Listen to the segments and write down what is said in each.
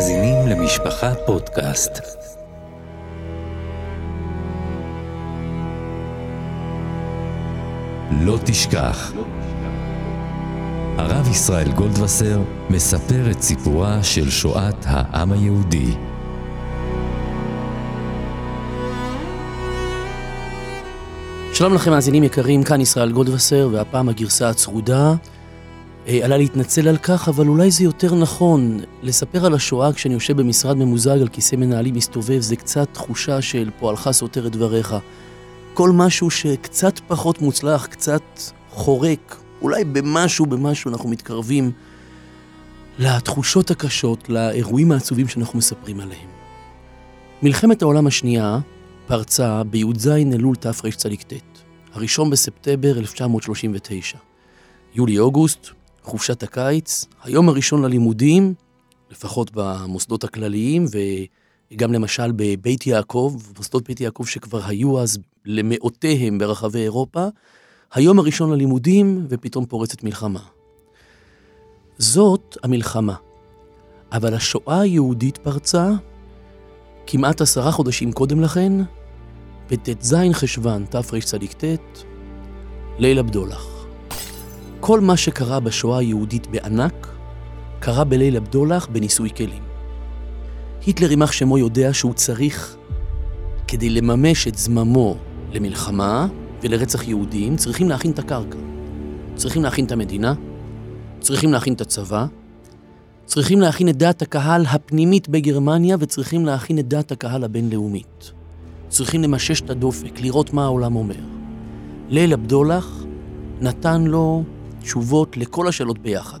מאזינים למשפחה פודקאסט. לא תשכח. הרב ישראל גולדווסר מספר את סיפורה של שואת העם היהודי. שלום לכם מאזינים יקרים, כאן ישראל גולדווסר, והפעם הגרסה הצרודה. אה, עלה להתנצל על כך, אבל אולי זה יותר נכון לספר על השואה כשאני יושב במשרד ממוזג על כיסא מנהלים מסתובב, זה קצת תחושה של פועלך סותר את דבריך. כל משהו שקצת פחות מוצלח, קצת חורק, אולי במשהו, במשהו אנחנו מתקרבים לתחושות הקשות, לאירועים העצובים שאנחנו מספרים עליהם. מלחמת העולם השנייה פרצה בי"ז אלול תרצ"ט, הראשון בספטמבר 1939. יולי-אוגוסט, חופשת הקיץ, היום הראשון ללימודים, לפחות במוסדות הכלליים, וגם למשל בבית יעקב, מוסדות בית יעקב שכבר היו אז למאותיהם ברחבי אירופה, היום הראשון ללימודים, ופתאום פורצת מלחמה. זאת המלחמה. אבל השואה היהודית פרצה כמעט עשרה חודשים קודם לכן, בט"ז חשוון תרצ"ט, ליל הבדולח. כל מה שקרה בשואה היהודית בענק, קרה בליל הבדולח בניסוי כלים. היטלר יימח שמו יודע שהוא צריך, כדי לממש את זממו למלחמה ולרצח יהודים, צריכים להכין את הקרקע. צריכים להכין את המדינה, צריכים להכין את הצבא, צריכים להכין את דעת הקהל הפנימית בגרמניה וצריכים להכין את דעת הקהל הבינלאומית. צריכים למשש את הדופק, לראות מה העולם אומר. ליל הבדולח נתן לו תשובות לכל השאלות ביחד.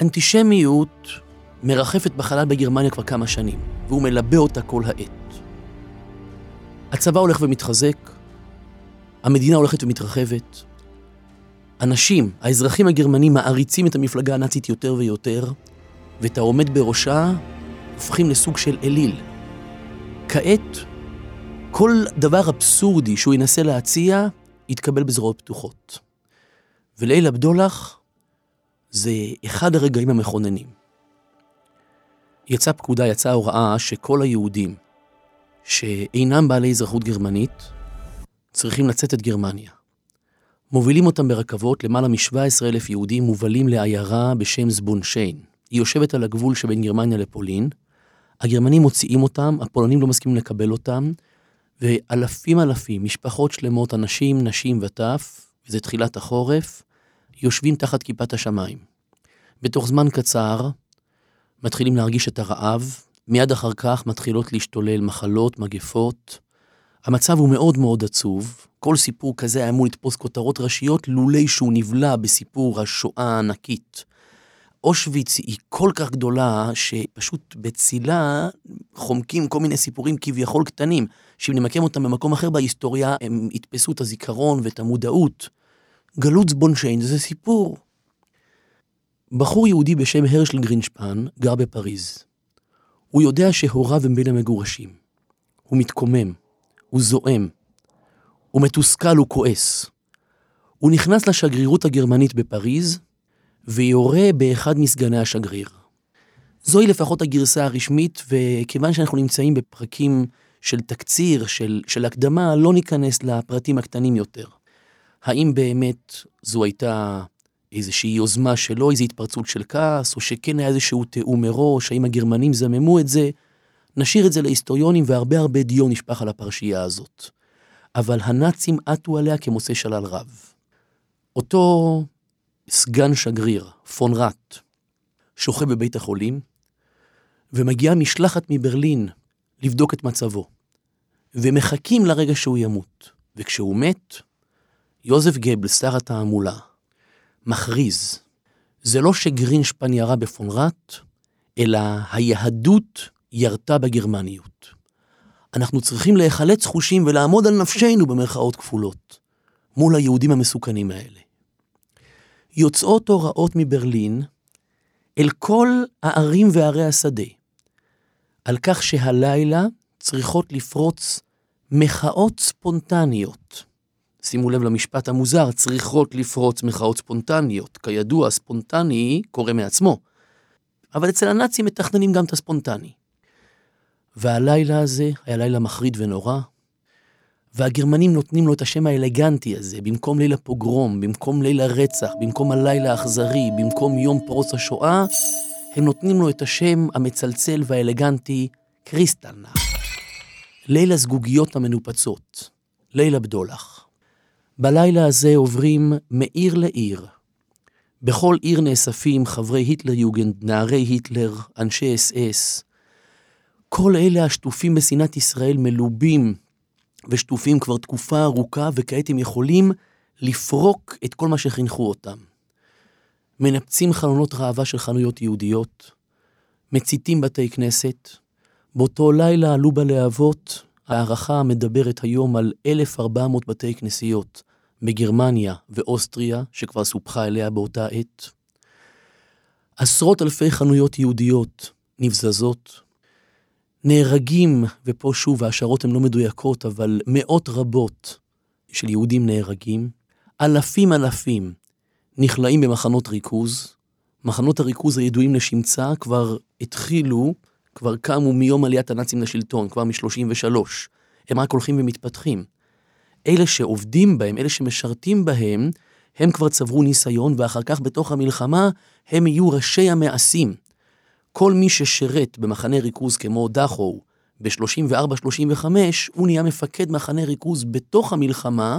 אנטישמיות מרחפת בחלל בגרמניה כבר כמה שנים, והוא מלבה אותה כל העת. הצבא הולך ומתחזק, המדינה הולכת ומתרחבת, אנשים, האזרחים הגרמנים מעריצים את המפלגה הנאצית יותר ויותר, ואת העומד בראשה הופכים לסוג של אליל. כעת, כל דבר אבסורדי שהוא ינסה להציע, יתקבל בזרועות פתוחות. וליל הבדולח זה אחד הרגעים המכוננים. יצאה פקודה, יצאה הוראה שכל היהודים שאינם בעלי אזרחות גרמנית צריכים לצאת את גרמניה. מובילים אותם ברכבות, למעלה מ-17 אלף יהודים מובלים לעיירה בשם זבונשיין. היא יושבת על הגבול שבין גרמניה לפולין. הגרמנים מוציאים אותם, הפולנים לא מסכימים לקבל אותם, ואלפים אלפים, משפחות שלמות, אנשים, נשים וטף, וזה תחילת החורף, יושבים תחת כיפת השמיים. בתוך זמן קצר מתחילים להרגיש את הרעב, מיד אחר כך מתחילות להשתולל מחלות, מגפות. המצב הוא מאוד מאוד עצוב. כל סיפור כזה היה אמור לתפוס כותרות ראשיות לולי שהוא נבלע בסיפור השואה הענקית. אושוויץ היא כל כך גדולה, שפשוט בצילה חומקים כל מיני סיפורים כביכול קטנים, שאם נמקם אותם במקום אחר בהיסטוריה, הם יתפסו את הזיכרון ואת המודעות. גלות זבונשיין זה סיפור. בחור יהודי בשם הרשל גרינשפן גר בפריז. הוא יודע שהוריו הם בין המגורשים. הוא מתקומם, הוא זועם, הוא מתוסכל, הוא כועס. הוא נכנס לשגרירות הגרמנית בפריז, ויורה באחד מסגני השגריר. זוהי לפחות הגרסה הרשמית, וכיוון שאנחנו נמצאים בפרקים של תקציר, של, של הקדמה, לא ניכנס לפרטים הקטנים יותר. האם באמת זו הייתה איזושהי יוזמה שלו, איזו התפרצות של כעס, או שכן היה איזשהו תיאום מראש, האם הגרמנים זממו את זה? נשאיר את זה להיסטוריונים, והרבה הרבה דיו נשפך על הפרשייה הזאת. אבל הנאצים עטו עליה כמוצא שלל רב. אותו סגן שגריר, פון ראט, שוכב בבית החולים, ומגיעה משלחת מברלין לבדוק את מצבו. ומחכים לרגע שהוא ימות. וכשהוא מת, יוזף גבל, שר התעמולה, מכריז, זה לא שגרינשפן ירה בפונרט, אלא היהדות ירתה בגרמניות. אנחנו צריכים להיחלץ חושים ולעמוד על נפשנו במרכאות כפולות, מול היהודים המסוכנים האלה. יוצאות הוראות מברלין אל כל הערים וערי השדה, על כך שהלילה צריכות לפרוץ מחאות ספונטניות. שימו לב למשפט המוזר, צריכות לפרוץ מחאות ספונטניות. כידוע, ספונטני קורה מעצמו. אבל אצל הנאצים מתכננים גם את הספונטני. והלילה הזה היה לילה מחריד ונורא, והגרמנים נותנים לו את השם האלגנטי הזה, במקום ליל הפוגרום, במקום ליל הרצח, במקום הלילה האכזרי, במקום יום פרוץ השואה, הם נותנים לו את השם המצלצל והאלגנטי קריסטלנה. ליל הזגוגיות המנופצות, ליל הבדולח. בלילה הזה עוברים מעיר לעיר. בכל עיר נאספים חברי היטלר יוגנד, נערי היטלר, אנשי אס אס. כל אלה השטופים בשנאת ישראל מלובים ושטופים כבר תקופה ארוכה, וכעת הם יכולים לפרוק את כל מה שחינכו אותם. מנפצים חלונות ראווה של חנויות יהודיות, מציתים בתי כנסת. באותו לילה עלו בלהבות, הערכה מדברת היום על 1,400 בתי כנסיות בגרמניה ואוסטריה, שכבר סופחה אליה באותה עת. עשרות אלפי חנויות יהודיות נבזזות, נהרגים, ופה שוב ההשערות הן לא מדויקות, אבל מאות רבות של יהודים נהרגים, אלפים אלפים נכלאים במחנות ריכוז. מחנות הריכוז הידועים לשמצה כבר התחילו, כבר קמו מיום עליית הנאצים לשלטון, כבר מ-33. הם רק הולכים ומתפתחים. אלה שעובדים בהם, אלה שמשרתים בהם, הם כבר צברו ניסיון, ואחר כך בתוך המלחמה הם יהיו ראשי המעשים. כל מי ששירת במחנה ריכוז כמו דחו ב-34-35, הוא נהיה מפקד מחנה ריכוז בתוך המלחמה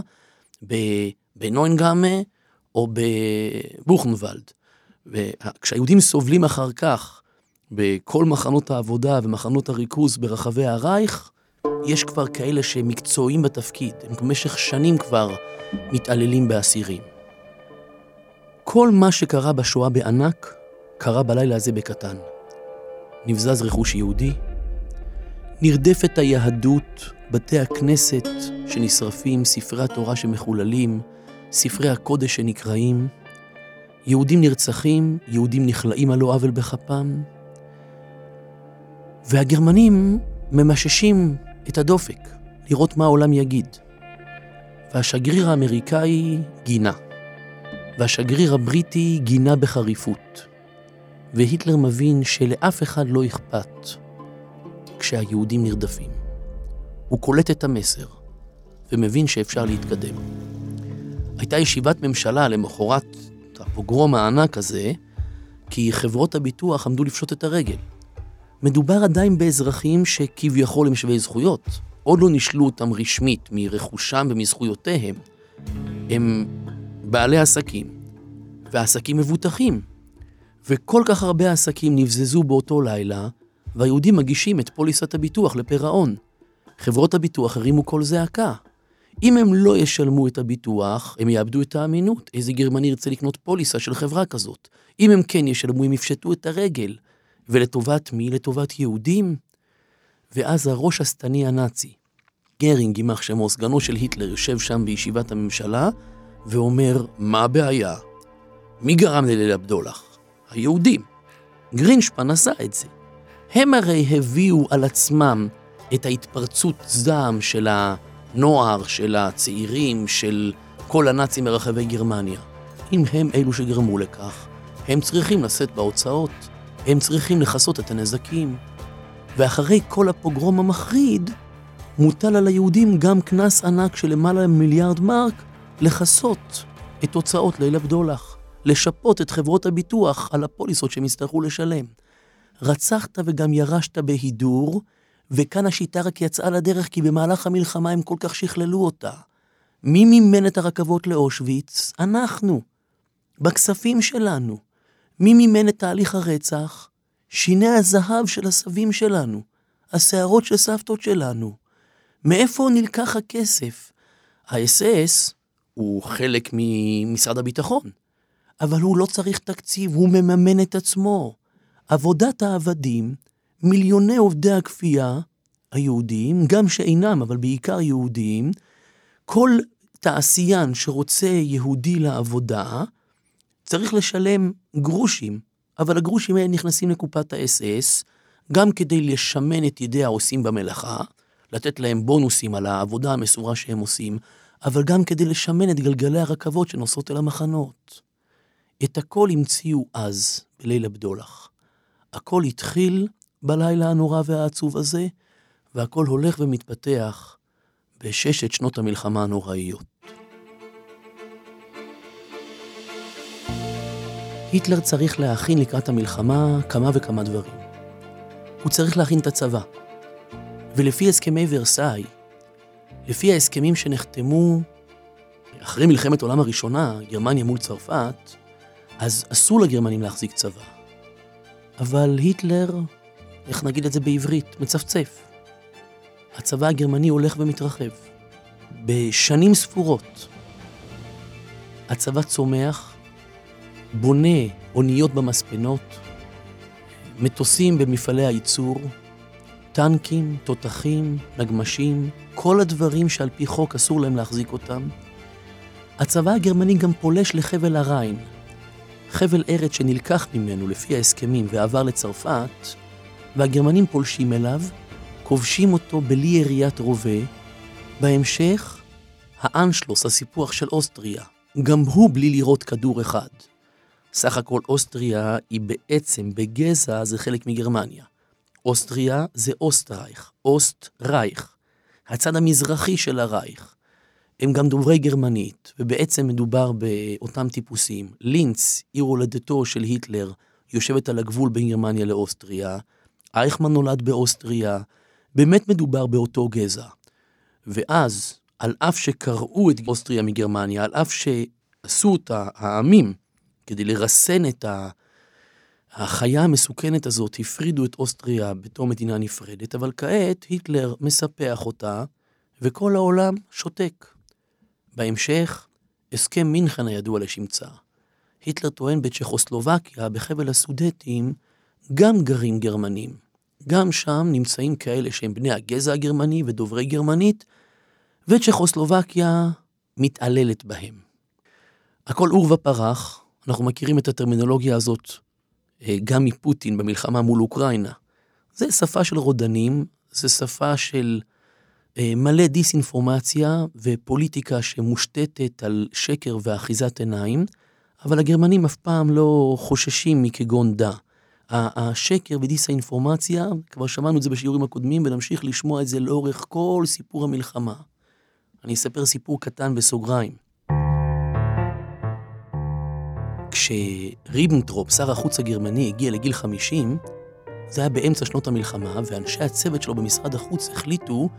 בנוינגאמה או בבוכנוולד. וכשהיהודים סובלים אחר כך בכל מחנות העבודה ומחנות הריכוז ברחבי הרייך, יש כבר כאלה שהם מקצועיים בתפקיד, הם במשך שנים כבר מתעללים באסירים. כל מה שקרה בשואה בענק, קרה בלילה הזה בקטן. נבזז רכוש יהודי, נרדפת היהדות, בתי הכנסת שנשרפים, ספרי התורה שמחוללים, ספרי הקודש שנקראים, יהודים נרצחים, יהודים נכלאים על לא עוול בכפם, והגרמנים ממששים את הדופק, לראות מה העולם יגיד. והשגריר האמריקאי גינה, והשגריר הבריטי גינה בחריפות. והיטלר מבין שלאף אחד לא אכפת כשהיהודים נרדפים. הוא קולט את המסר ומבין שאפשר להתקדם. הייתה ישיבת ממשלה למחרת הפוגרום הענק הזה, כי חברות הביטוח עמדו לפשוט את הרגל. מדובר עדיין באזרחים שכביכול הם שווי זכויות. עוד לא נשלו אותם רשמית מרכושם ומזכויותיהם. הם בעלי עסקים, והעסקים מבוטחים. וכל כך הרבה עסקים נבזזו באותו לילה, והיהודים מגישים את פוליסת הביטוח לפירעון. חברות הביטוח הרימו קול זעקה. אם הם לא ישלמו את הביטוח, הם יאבדו את האמינות. איזה גרמני ירצה לקנות פוליסה של חברה כזאת? אם הם כן ישלמו, הם יפשטו את הרגל. ולטובת מי? לטובת יהודים? ואז הראש השטני הנאצי, גרינג, יימח שמו, סגנו של היטלר, יושב שם בישיבת הממשלה, ואומר, מה הבעיה? מי גרם לליל הבדולח? היהודים. גרינשפן עשה את זה. הם הרי הביאו על עצמם את ההתפרצות זעם של הנוער, של הצעירים, של כל הנאצים מרחבי גרמניה. אם הם אלו שגרמו לכך, הם צריכים לשאת בהוצאות, הם צריכים לכסות את הנזקים. ואחרי כל הפוגרום המחריד, מוטל על היהודים גם קנס ענק של למעלה ממיליארד מרק לכסות את הוצאות ליל הבדולח. לשפות את חברות הביטוח על הפוליסות שהם יצטרכו לשלם. רצחת וגם ירשת בהידור, וכאן השיטה רק יצאה לדרך כי במהלך המלחמה הם כל כך שכללו אותה. מי מימן את הרכבות לאושוויץ? אנחנו. בכספים שלנו. מי מימן את תהליך הרצח? שיני הזהב של הסבים שלנו. השערות של סבתות שלנו. מאיפה נלקח הכסף? האס-אס הוא חלק ממשרד הביטחון. אבל הוא לא צריך תקציב, הוא מממן את עצמו. עבודת העבדים, מיליוני עובדי הכפייה היהודים, גם שאינם, אבל בעיקר יהודים, כל תעשיין שרוצה יהודי לעבודה, צריך לשלם גרושים, אבל הגרושים האלה נכנסים לקופת האס-אס, גם כדי לשמן את ידי העושים במלאכה, לתת להם בונוסים על העבודה המסורה שהם עושים, אבל גם כדי לשמן את גלגלי הרכבות שנוסעות אל המחנות. את הכל המציאו אז, בליל הבדולח. הכל התחיל בלילה הנורא והעצוב הזה, והכל הולך ומתפתח בששת שנות המלחמה הנוראיות. היטלר צריך להכין לקראת המלחמה כמה וכמה דברים. הוא צריך להכין את הצבא. ולפי הסכמי ורסאי, לפי ההסכמים שנחתמו אחרי מלחמת העולם הראשונה, גרמניה מול צרפת, אז אסור לגרמנים להחזיק צבא. אבל היטלר, איך נגיד את זה בעברית, מצפצף. הצבא הגרמני הולך ומתרחב. בשנים ספורות הצבא צומח, בונה אוניות במספנות, מטוסים במפעלי הייצור, טנקים, תותחים, נגמשים, כל הדברים שעל פי חוק אסור להם להחזיק אותם. הצבא הגרמני גם פולש לחבל הריין, חבל ארץ שנלקח ממנו לפי ההסכמים ועבר לצרפת, והגרמנים פולשים אליו, כובשים אותו בלי יריית רובה. בהמשך, האנשלוס, הסיפוח של אוסטריה, גם הוא בלי לירות כדור אחד. סך הכל אוסטריה היא בעצם, בגזע, זה חלק מגרמניה. אוסטריה זה אוסטרייך, אוסט-רייך, הצד המזרחי של הרייך. הם גם דוברי גרמנית, ובעצם מדובר באותם טיפוסים. לינץ, עיר הולדתו של היטלר, יושבת על הגבול בין גרמניה לאוסטריה, אייכמן נולד באוסטריה, באמת מדובר באותו גזע. ואז, על אף שקרעו את אוסטריה מגרמניה, על אף שעשו אותה העמים כדי לרסן את החיה המסוכנת הזאת, הפרידו את אוסטריה בתור מדינה נפרדת, אבל כעת היטלר מספח אותה, וכל העולם שותק. בהמשך, הסכם מינכן הידוע לשמצה. היטלר טוען בצ'כוסלובקיה, בחבל הסודטים, גם גרים גרמנים. גם שם נמצאים כאלה שהם בני הגזע הגרמני ודוברי גרמנית, וצ'כוסלובקיה מתעללת בהם. הכל עור ופרח, אנחנו מכירים את הטרמינולוגיה הזאת אה, גם מפוטין במלחמה מול אוקראינה. זה שפה של רודנים, זה שפה של מלא דיסאינפורמציה ופוליטיקה שמושתתת על שקר ואחיזת עיניים, אבל הגרמנים אף פעם לא חוששים מכגון דע. השקר ודיסאינפורמציה, כבר שמענו את זה בשיעורים הקודמים ונמשיך לשמוע את זה לאורך כל סיפור המלחמה. אני אספר סיפור קטן בסוגריים. כשריבנטרופ, שר החוץ הגרמני, הגיע לגיל 50, זה היה באמצע שנות המלחמה, ואנשי הצוות שלו במשרד החוץ החליטו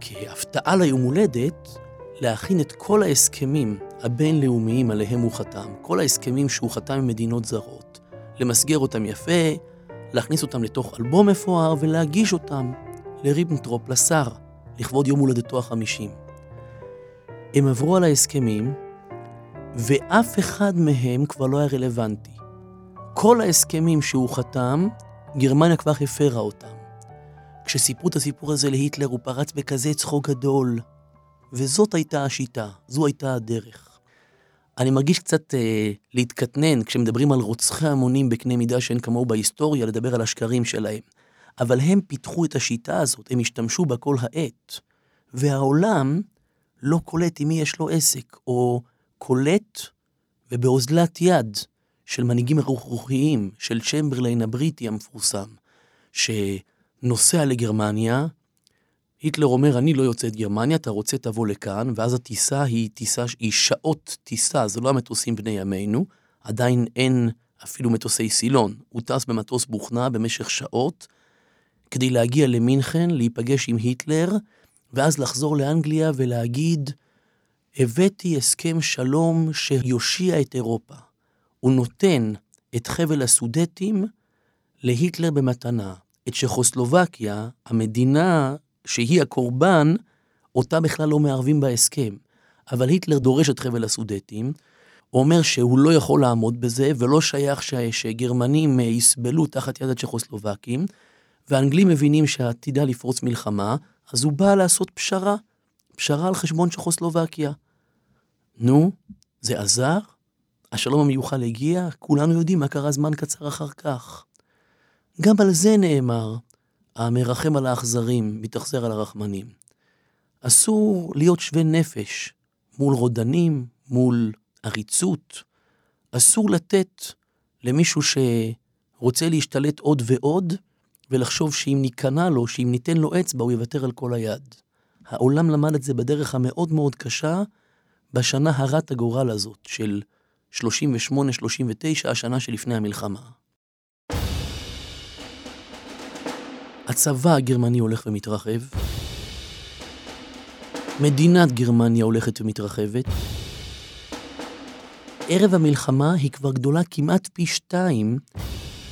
כהפתעה ליום הולדת, להכין את כל ההסכמים הבינלאומיים עליהם הוא חתם, כל ההסכמים שהוא חתם עם מדינות זרות, למסגר אותם יפה, להכניס אותם לתוך אלבום מפואר ולהגיש אותם לריבנטרופ, לשר, לכבוד יום הולדתו החמישים. הם עברו על ההסכמים, ואף אחד מהם כבר לא היה רלוונטי. כל ההסכמים שהוא חתם, גרמניה כבר הפרה אותם. כשסיפרו את הסיפור הזה להיטלר הוא פרץ בכזה צחוק גדול. וזאת הייתה השיטה, זו הייתה הדרך. אני מרגיש קצת אה, להתקטנן כשמדברים על רוצחי המונים בקנה מידה שאין כמוהו בהיסטוריה, לדבר על השקרים שלהם. אבל הם פיתחו את השיטה הזאת, הם השתמשו בה כל העת. והעולם לא קולט עם מי יש לו עסק, או קולט ובאוזלת יד של מנהיגים רוחיים, של צ'מברליין הבריטי המפורסם, ש... נוסע לגרמניה, היטלר אומר, אני לא יוצא את גרמניה, אתה רוצה תבוא לכאן, ואז הטיסה היא טיסה, היא שעות טיסה, זה לא המטוסים בני ימינו, עדיין אין אפילו מטוסי סילון. הוא טס במטוס בוכנה במשך שעות, כדי להגיע למינכן, להיפגש עם היטלר, ואז לחזור לאנגליה ולהגיד, הבאתי הסכם שלום שיושיע את אירופה. הוא נותן את חבל הסודטים להיטלר במתנה. את צ'כוסלובקיה, המדינה שהיא הקורבן, אותה בכלל לא מערבים בהסכם. אבל היטלר דורש את חבל הסודטים, אומר שהוא לא יכול לעמוד בזה, ולא שייך ש... שגרמנים יסבלו תחת יד הצ'כוסלובקים, והאנגלים מבינים שעתידה לפרוץ מלחמה, אז הוא בא לעשות פשרה, פשרה על חשבון צ'כוסלובקיה. נו, זה עזר? השלום המיוחל הגיע? כולנו יודעים מה קרה זמן קצר אחר כך. גם על זה נאמר, המרחם על האכזרים, מתאכזר על הרחמנים. אסור להיות שווה נפש מול רודנים, מול עריצות. אסור לתת למישהו רוצה להשתלט עוד ועוד, ולחשוב שאם ניכנע לו, שאם ניתן לו אצבע, הוא יוותר על כל היד. העולם למד את זה בדרך המאוד מאוד קשה, בשנה הרת הגורל הזאת של 38-39, השנה שלפני המלחמה. הצבא הגרמני הולך ומתרחב, מדינת גרמניה הולכת ומתרחבת, ערב המלחמה היא כבר גדולה כמעט פי שתיים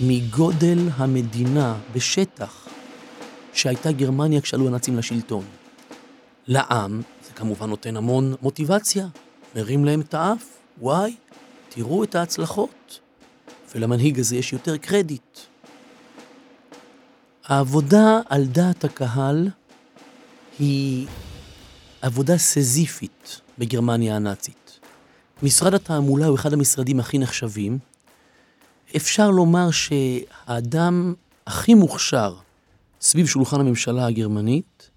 מגודל המדינה בשטח שהייתה גרמניה כשעלו הנאצים לשלטון. לעם זה כמובן נותן המון מוטיבציה, מרים להם את האף, וואי, תראו את ההצלחות, ולמנהיג הזה יש יותר קרדיט. העבודה על דעת הקהל היא עבודה סזיפית בגרמניה הנאצית. משרד התעמולה הוא אחד המשרדים הכי נחשבים. אפשר לומר שהאדם הכי מוכשר סביב שולחן הממשלה הגרמנית,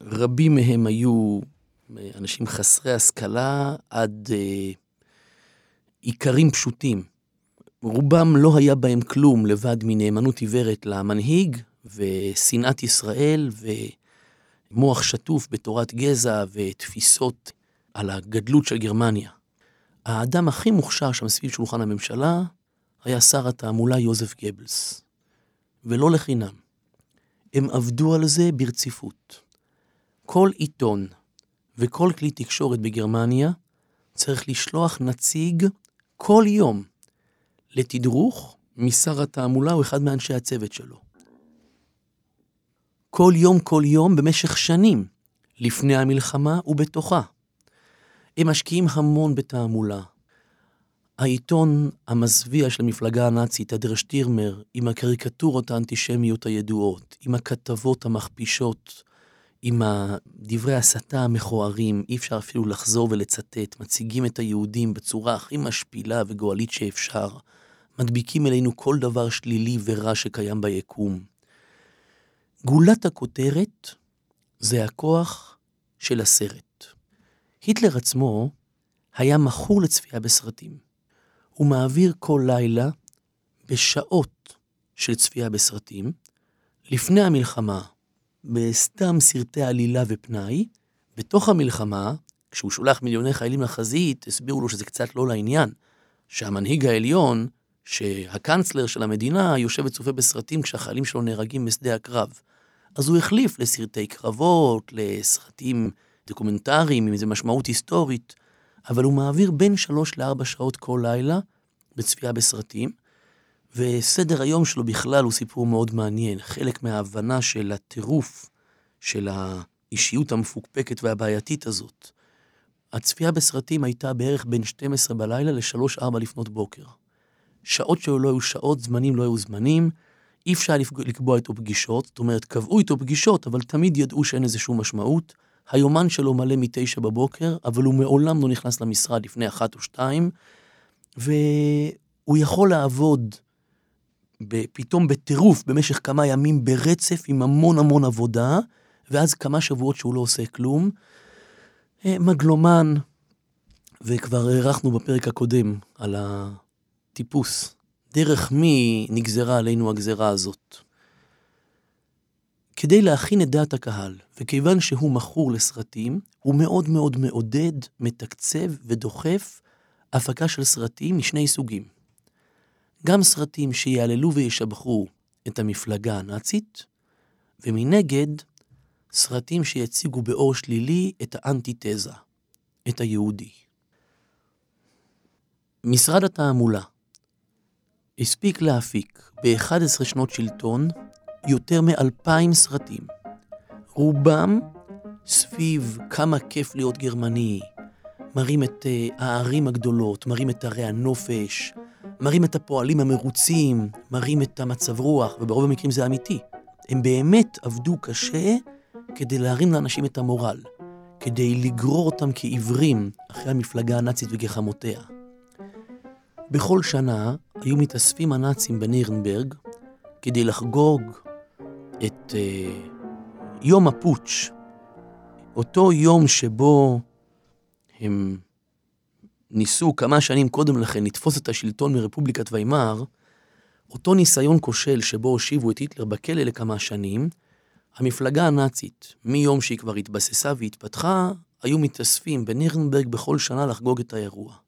רבים מהם היו אנשים חסרי השכלה עד אה, עיקרים פשוטים. רובם לא היה בהם כלום לבד מנאמנות עיוורת למנהיג ושנאת ישראל ומוח שטוף בתורת גזע ותפיסות על הגדלות של גרמניה. האדם הכי מוכשר שם סביב שולחן הממשלה היה שר התעמולה יוזף גבלס. ולא לחינם. הם עבדו על זה ברציפות. כל עיתון וכל כלי תקשורת בגרמניה צריך לשלוח נציג כל יום לתדרוך משר התעמולה או אחד מאנשי הצוות שלו. כל יום, כל יום, במשך שנים, לפני המלחמה ובתוכה. הם משקיעים המון בתעמולה. העיתון המזוויע של המפלגה הנאצית, הדר שטירמר, עם הקריקטורות האנטישמיות הידועות, עם הכתבות המכפישות, עם דברי ההסתה המכוערים, אי אפשר אפילו לחזור ולצטט, מציגים את היהודים בצורה הכי משפילה וגואלית שאפשר, מדביקים אלינו כל דבר שלילי ורע שקיים ביקום. גולת הכותרת זה הכוח של הסרט. היטלר עצמו היה מכור לצפייה בסרטים. הוא מעביר כל לילה בשעות של צפייה בסרטים, לפני המלחמה, בסתם סרטי עלילה ופנאי, בתוך המלחמה, כשהוא שולח מיליוני חיילים לחזית, הסבירו לו שזה קצת לא לעניין, שהמנהיג העליון, שהקנצלר של המדינה, יושב וצופה בסרטים כשהחיילים שלו נהרגים בשדה הקרב. אז הוא החליף לסרטי קרבות, לסרטים דוקומנטריים עם איזו משמעות היסטורית, אבל הוא מעביר בין שלוש לארבע שעות כל לילה בצפייה בסרטים, וסדר היום שלו בכלל הוא סיפור מאוד מעניין. חלק מההבנה של הטירוף של האישיות המפוקפקת והבעייתית הזאת. הצפייה בסרטים הייתה בערך בין 12 בלילה ל-3-4 לפנות בוקר. שעות שלו לא היו שעות, זמנים לא היו זמנים, אי אפשר לקבוע איתו פגישות, זאת אומרת, קבעו איתו פגישות, אבל תמיד ידעו שאין לזה שום משמעות. היומן שלו מלא מתשע בבוקר, אבל הוא מעולם לא נכנס למשרד לפני אחת או שתיים, והוא יכול לעבוד פתאום בטירוף במשך כמה ימים ברצף עם המון המון עבודה, ואז כמה שבועות שהוא לא עושה כלום. אה, מגלומן, וכבר הארכנו בפרק הקודם על הטיפוס. דרך מי נגזרה עלינו הגזרה הזאת? כדי להכין את דעת הקהל, וכיוון שהוא מכור לסרטים, הוא מאוד מאוד מעודד, מתקצב ודוחף הפקה של סרטים משני סוגים. גם סרטים שיעללו וישבחו את המפלגה הנאצית, ומנגד, סרטים שיציגו באור שלילי את האנטיתזה, את היהודי. משרד התעמולה הספיק להפיק ב-11 שנות שלטון יותר מאלפיים סרטים. רובם סביב כמה כיף להיות גרמני, מראים את uh, הערים הגדולות, מראים את ערי הנופש, מראים את הפועלים המרוצים, מראים את המצב רוח, וברוב המקרים זה אמיתי. הם באמת עבדו קשה כדי להרים לאנשים את המורל, כדי לגרור אותם כעיוורים אחרי המפלגה הנאצית וגחמותיה. בכל שנה היו מתאספים הנאצים בנירנברג כדי לחגוג את uh, יום הפוטש, אותו יום שבו הם ניסו כמה שנים קודם לכן לתפוס את השלטון מרפובליקת ויימאר, אותו ניסיון כושל שבו הושיבו את היטלר בכלא לכמה שנים, המפלגה הנאצית, מיום שהיא כבר התבססה והתפתחה, היו מתאספים בנירנברג בכל שנה לחגוג את האירוע.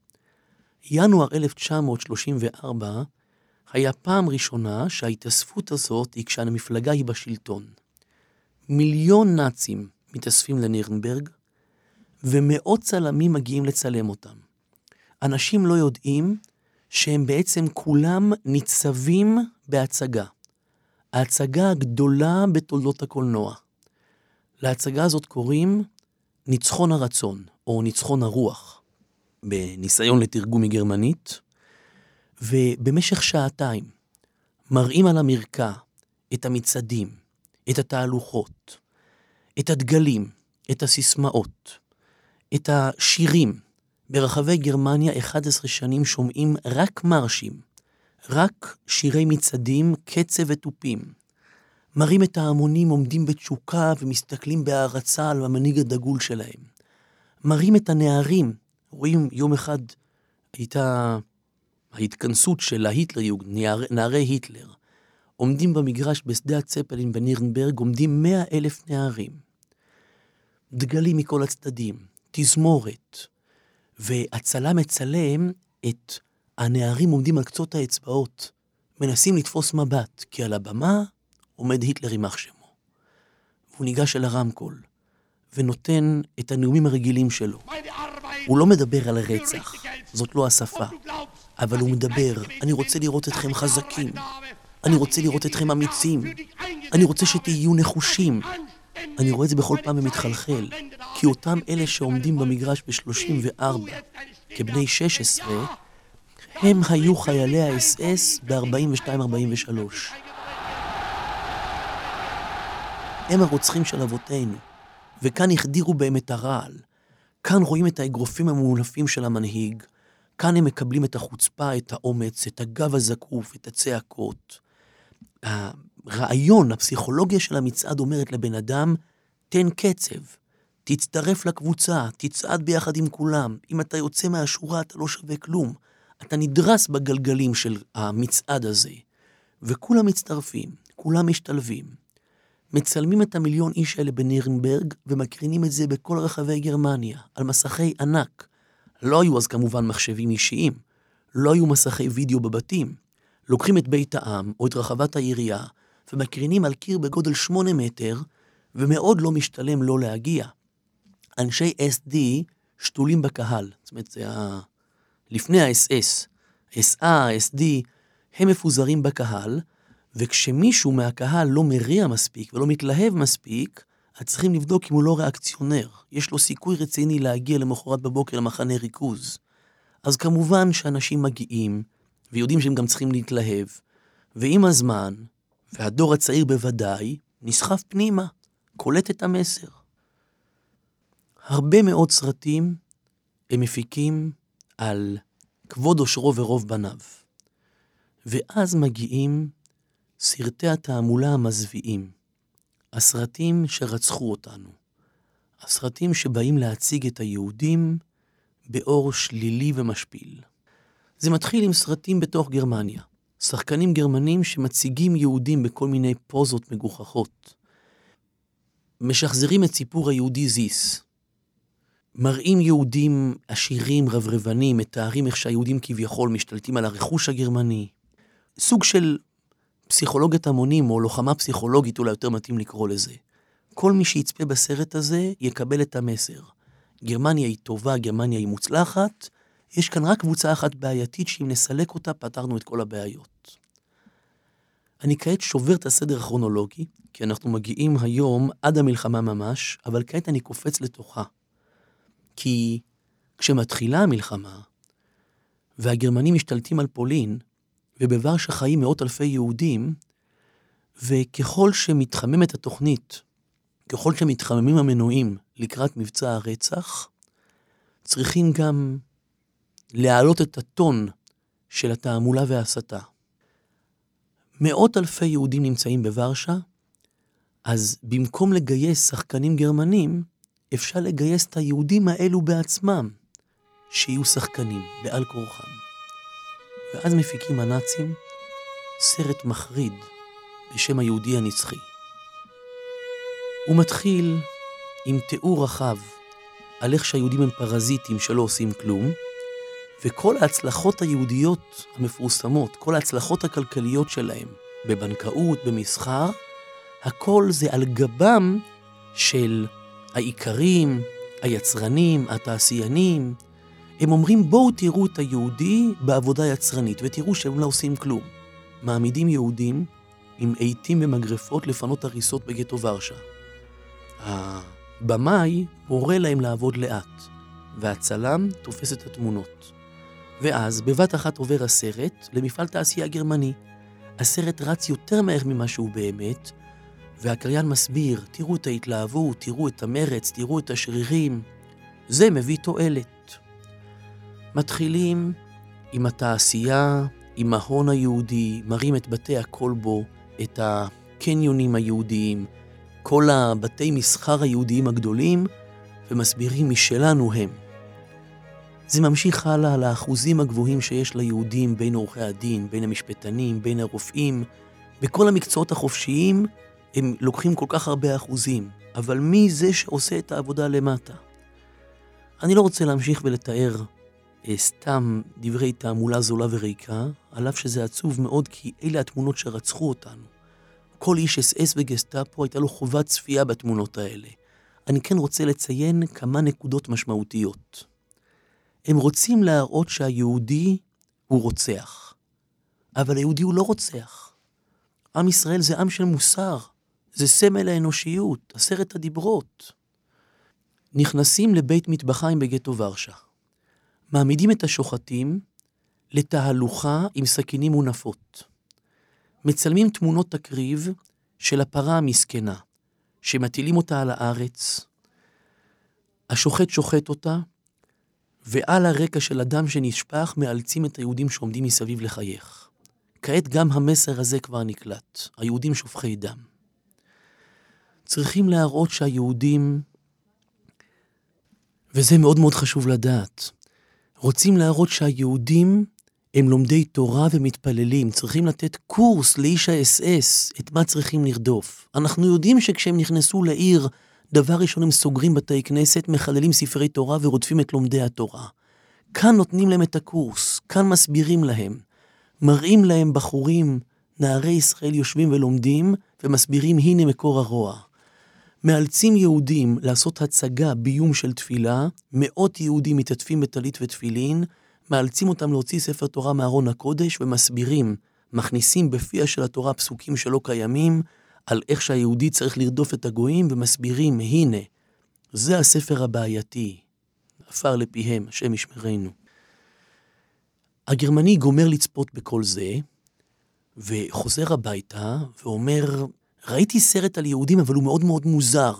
ינואר 1934 היה פעם ראשונה שההתאספות הזאת היא כשהמפלגה היא בשלטון. מיליון נאצים מתאספים לנירנברג, ומאות צלמים מגיעים לצלם אותם. אנשים לא יודעים שהם בעצם כולם ניצבים בהצגה. ההצגה הגדולה בתולדות הקולנוע. להצגה הזאת קוראים ניצחון הרצון, או ניצחון הרוח, בניסיון לתרגום מגרמנית, ובמשך שעתיים מראים על המרקע את המצעדים, את התהלוכות, את הדגלים, את הסיסמאות, את השירים. ברחבי גרמניה 11 שנים שומעים רק מרשים, רק שירי מצעדים, קצב ותופים. מראים את ההמונים עומדים בתשוקה ומסתכלים בהערצה על המנהיג הדגול שלהם. מראים את הנערים, רואים יום אחד הייתה ההתכנסות של ההיטלר-יוג, נערי היטלר. עומדים במגרש בשדה הצפלין בנירנברג, עומדים מאה אלף נערים. דגלים מכל הצדדים, תזמורת, והצלם מצלם את הנערים עומדים על קצות האצבעות, מנסים לתפוס מבט, כי על הבמה עומד היטלר יימח שמו. והוא ניגש אל הרמקול, ונותן את הנאומים הרגילים שלו. הוא לא מדבר על רצח, זאת לא השפה, אבל הוא מדבר, אני רוצה לראות אתכם חזקים, אני רוצה לראות אתכם אמיצים, אני רוצה שתהיו נחושים. אני רואה את זה בכל פעם ומתחלחל, כי אותם אלה שעומדים במגרש ב-34 כבני 16, הם היו חיילי האס-אס ב-42-43. הם הרוצחים של אבותינו, וכאן החדירו בהם את הרעל. כאן רואים את האגרופים המאולפים של המנהיג, כאן הם מקבלים את החוצפה, את האומץ, את הגב הזקוף, את הצעקות. הרעיון, הפסיכולוגיה של המצעד אומרת לבן אדם, תן קצב, תצטרף לקבוצה, תצעד ביחד עם כולם. אם אתה יוצא מהשורה אתה לא שווה כלום. אתה נדרס בגלגלים של המצעד הזה. וכולם מצטרפים, כולם משתלבים. מצלמים את המיליון איש האלה בנירנברג ומקרינים את זה בכל רחבי גרמניה, על מסכי ענק. לא היו אז כמובן מחשבים אישיים, לא היו מסכי וידאו בבתים. לוקחים את בית העם או את רחבת העירייה ומקרינים על קיר בגודל שמונה מטר, ומאוד לא משתלם לא להגיע. אנשי SD שתולים בקהל, זאת אומרת, זה ה... לפני ה-SS, SA, SD, הם מפוזרים בקהל, וכשמישהו מהקהל לא מריע מספיק ולא מתלהב מספיק, אז צריכים לבדוק אם הוא לא ריאקציונר. יש לו סיכוי רציני להגיע למחרת בבוקר למחנה ריכוז. אז כמובן שאנשים מגיעים, ויודעים שהם גם צריכים להתלהב, ועם הזמן, והדור הצעיר בוודאי, נסחף פנימה, קולט את המסר. הרבה מאוד סרטים הם מפיקים על כבוד עושרו ורוב בניו. ואז מגיעים סרטי התעמולה המזוויעים, הסרטים שרצחו אותנו, הסרטים שבאים להציג את היהודים באור שלילי ומשפיל. זה מתחיל עם סרטים בתוך גרמניה, שחקנים גרמנים שמציגים יהודים בכל מיני פוזות מגוחכות. משחזרים את סיפור היהודי זיס. מראים יהודים עשירים, רברבנים, מתארים איך שהיהודים כביכול משתלטים על הרכוש הגרמני. סוג של פסיכולוגיית המונים, או לוחמה פסיכולוגית, אולי יותר מתאים לקרוא לזה. כל מי שיצפה בסרט הזה יקבל את המסר. גרמניה היא טובה, גרמניה היא מוצלחת, יש כאן רק קבוצה אחת בעייתית שאם נסלק אותה, פתרנו את כל הבעיות. אני כעת שובר את הסדר הכרונולוגי, כי אנחנו מגיעים היום עד המלחמה ממש, אבל כעת אני קופץ לתוכה. כי כשמתחילה המלחמה, והגרמנים משתלטים על פולין, ובוורשה חיים מאות אלפי יהודים, וככל שמתחממת התוכנית, ככל שמתחממים המנועים לקראת מבצע הרצח, צריכים גם להעלות את הטון של התעמולה וההסתה. מאות אלפי יהודים נמצאים בוורשה, אז במקום לגייס שחקנים גרמנים, אפשר לגייס את היהודים האלו בעצמם, שיהיו שחקנים, בעל כורחם. ואז מפיקים הנאצים סרט מחריד בשם היהודי הנצחי. הוא מתחיל עם תיאור רחב על איך שהיהודים הם פרזיטים שלא עושים כלום, וכל ההצלחות היהודיות המפורסמות, כל ההצלחות הכלכליות שלהם, בבנקאות, במסחר, הכל זה על גבם של האיכרים, היצרנים, התעשיינים. הם אומרים בואו תראו את היהודי בעבודה יצרנית ותראו שהם לא עושים כלום. מעמידים יהודים עם עיתים ומגרפות לפנות הריסות בגטו ורשה. הבמאי מורה להם לעבוד לאט, והצלם תופס את התמונות. ואז בבת אחת עובר הסרט למפעל תעשייה גרמני. הסרט רץ יותר מהר ממה שהוא באמת, והקריין מסביר, תראו את ההתלהבות, תראו את המרץ, תראו את השרירים. זה מביא תועלת. מתחילים עם התעשייה, עם ההון היהודי, מראים את בתי הכלבו, את הקניונים היהודיים, כל הבתי מסחר היהודיים הגדולים, ומסבירים משלנו הם. זה ממשיך הלאה על האחוזים הגבוהים שיש ליהודים בין עורכי הדין, בין המשפטנים, בין הרופאים. בכל המקצועות החופשיים הם לוקחים כל כך הרבה אחוזים, אבל מי זה שעושה את העבודה למטה? אני לא רוצה להמשיך ולתאר סתם דברי תעמולה זולה וריקה, על אף שזה עצוב מאוד כי אלה התמונות שרצחו אותנו. כל איש אס אס וגסטאפו הייתה לו חובת צפייה בתמונות האלה. אני כן רוצה לציין כמה נקודות משמעותיות. הם רוצים להראות שהיהודי הוא רוצח, אבל היהודי הוא לא רוצח. עם ישראל זה עם של מוסר, זה סמל האנושיות, עשרת הדיברות. נכנסים לבית מטבחיים בגטו ורשה. מעמידים את השוחטים לתהלוכה עם סכינים מונפות. מצלמים תמונות תקריב של הפרה המסכנה, שמטילים אותה על הארץ. השוחט שוחט אותה, ועל הרקע של הדם שנשפך מאלצים את היהודים שעומדים מסביב לחייך. כעת גם המסר הזה כבר נקלט, היהודים שופכי דם. צריכים להראות שהיהודים, וזה מאוד מאוד חשוב לדעת, רוצים להראות שהיהודים הם לומדי תורה ומתפללים, צריכים לתת קורס לאיש האס-אס, את מה צריכים לרדוף. אנחנו יודעים שכשהם נכנסו לעיר, דבר ראשון הם סוגרים בתי כנסת, מחללים ספרי תורה ורודפים את לומדי התורה. כאן נותנים להם את הקורס, כאן מסבירים להם. מראים להם בחורים, נערי ישראל יושבים ולומדים, ומסבירים הנה מקור הרוע. מאלצים יהודים לעשות הצגה ביום של תפילה, מאות יהודים מתעטפים בטלית ותפילין, מאלצים אותם להוציא ספר תורה מארון הקודש ומסבירים, מכניסים בפיה של התורה פסוקים שלא קיימים, על איך שהיהודי צריך לרדוף את הגויים, ומסבירים, הנה, זה הספר הבעייתי, עפר לפיהם, השם ישמרנו. הגרמני גומר לצפות בכל זה, וחוזר הביתה ואומר, ראיתי סרט על יהודים, אבל הוא מאוד מאוד מוזר,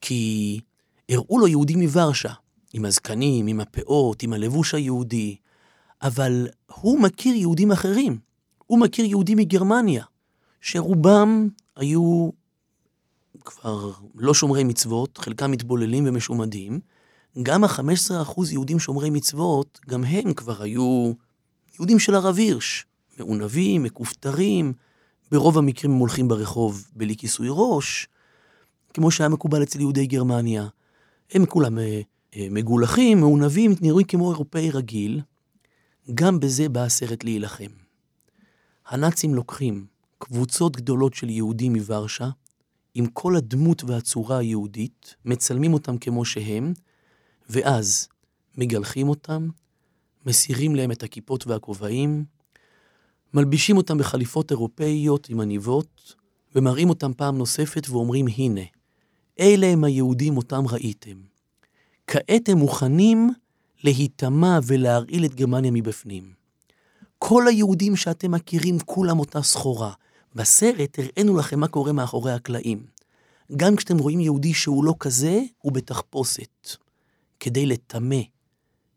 כי הראו לו יהודים מוורשה, עם הזקנים, עם הפאות, עם הלבוש היהודי, אבל הוא מכיר יהודים אחרים. הוא מכיר יהודים מגרמניה, שרובם היו כבר לא שומרי מצוות, חלקם מתבוללים ומשומדים. גם ה-15% יהודים שומרי מצוות, גם הם כבר היו יהודים של הרב הירש, מעונבים, מכופתרים, ברוב המקרים הם הולכים ברחוב בלי כיסוי ראש, כמו שהיה מקובל אצל יהודי גרמניה. הם כולם אה, אה, מגולחים, מעונבים, נראים כמו אירופאי רגיל. גם בזה בא הסרט להילחם. הנאצים לוקחים קבוצות גדולות של יהודים מוורשה, עם כל הדמות והצורה היהודית, מצלמים אותם כמו שהם, ואז מגלחים אותם, מסירים להם את הכיפות והכובעים, מלבישים אותם בחליפות אירופאיות עם עניבות, ומראים אותם פעם נוספת ואומרים, הנה, אלה הם היהודים אותם ראיתם. כעת הם מוכנים להיטמע ולהרעיל את גרמניה מבפנים. כל היהודים שאתם מכירים, כולם אותה סחורה. בסרט הראינו לכם מה קורה מאחורי הקלעים. גם כשאתם רואים יהודי שהוא לא כזה, הוא בתחפושת. כדי לטמא,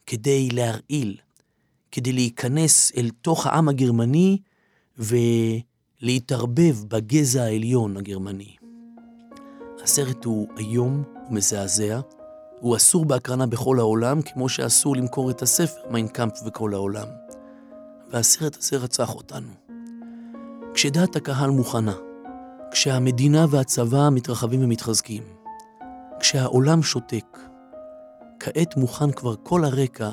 כדי להרעיל, כדי להיכנס אל תוך העם הגרמני ולהתערבב בגזע העליון הגרמני. הסרט הוא איום ומזעזע, הוא אסור בהקרנה בכל העולם, כמו שאסור למכור את הספר מיינקאמפ בכל העולם. והסרט הזה רצח אותנו. כשדעת הקהל מוכנה, כשהמדינה והצבא מתרחבים ומתחזקים, כשהעולם שותק, כעת מוכן כבר כל הרקע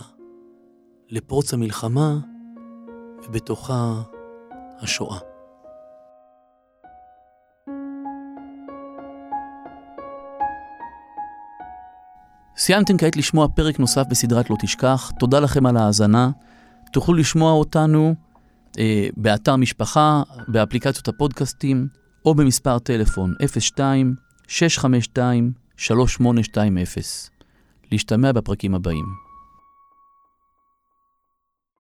לפרוץ המלחמה ובתוכה השואה. סיימתם כעת לשמוע פרק נוסף בסדרת לא תשכח. תודה לכם על ההאזנה. תוכלו לשמוע אותנו אה, באתר משפחה, באפליקציות הפודקאסטים, או במספר טלפון 02-652-3820. להשתמע בפרקים הבאים.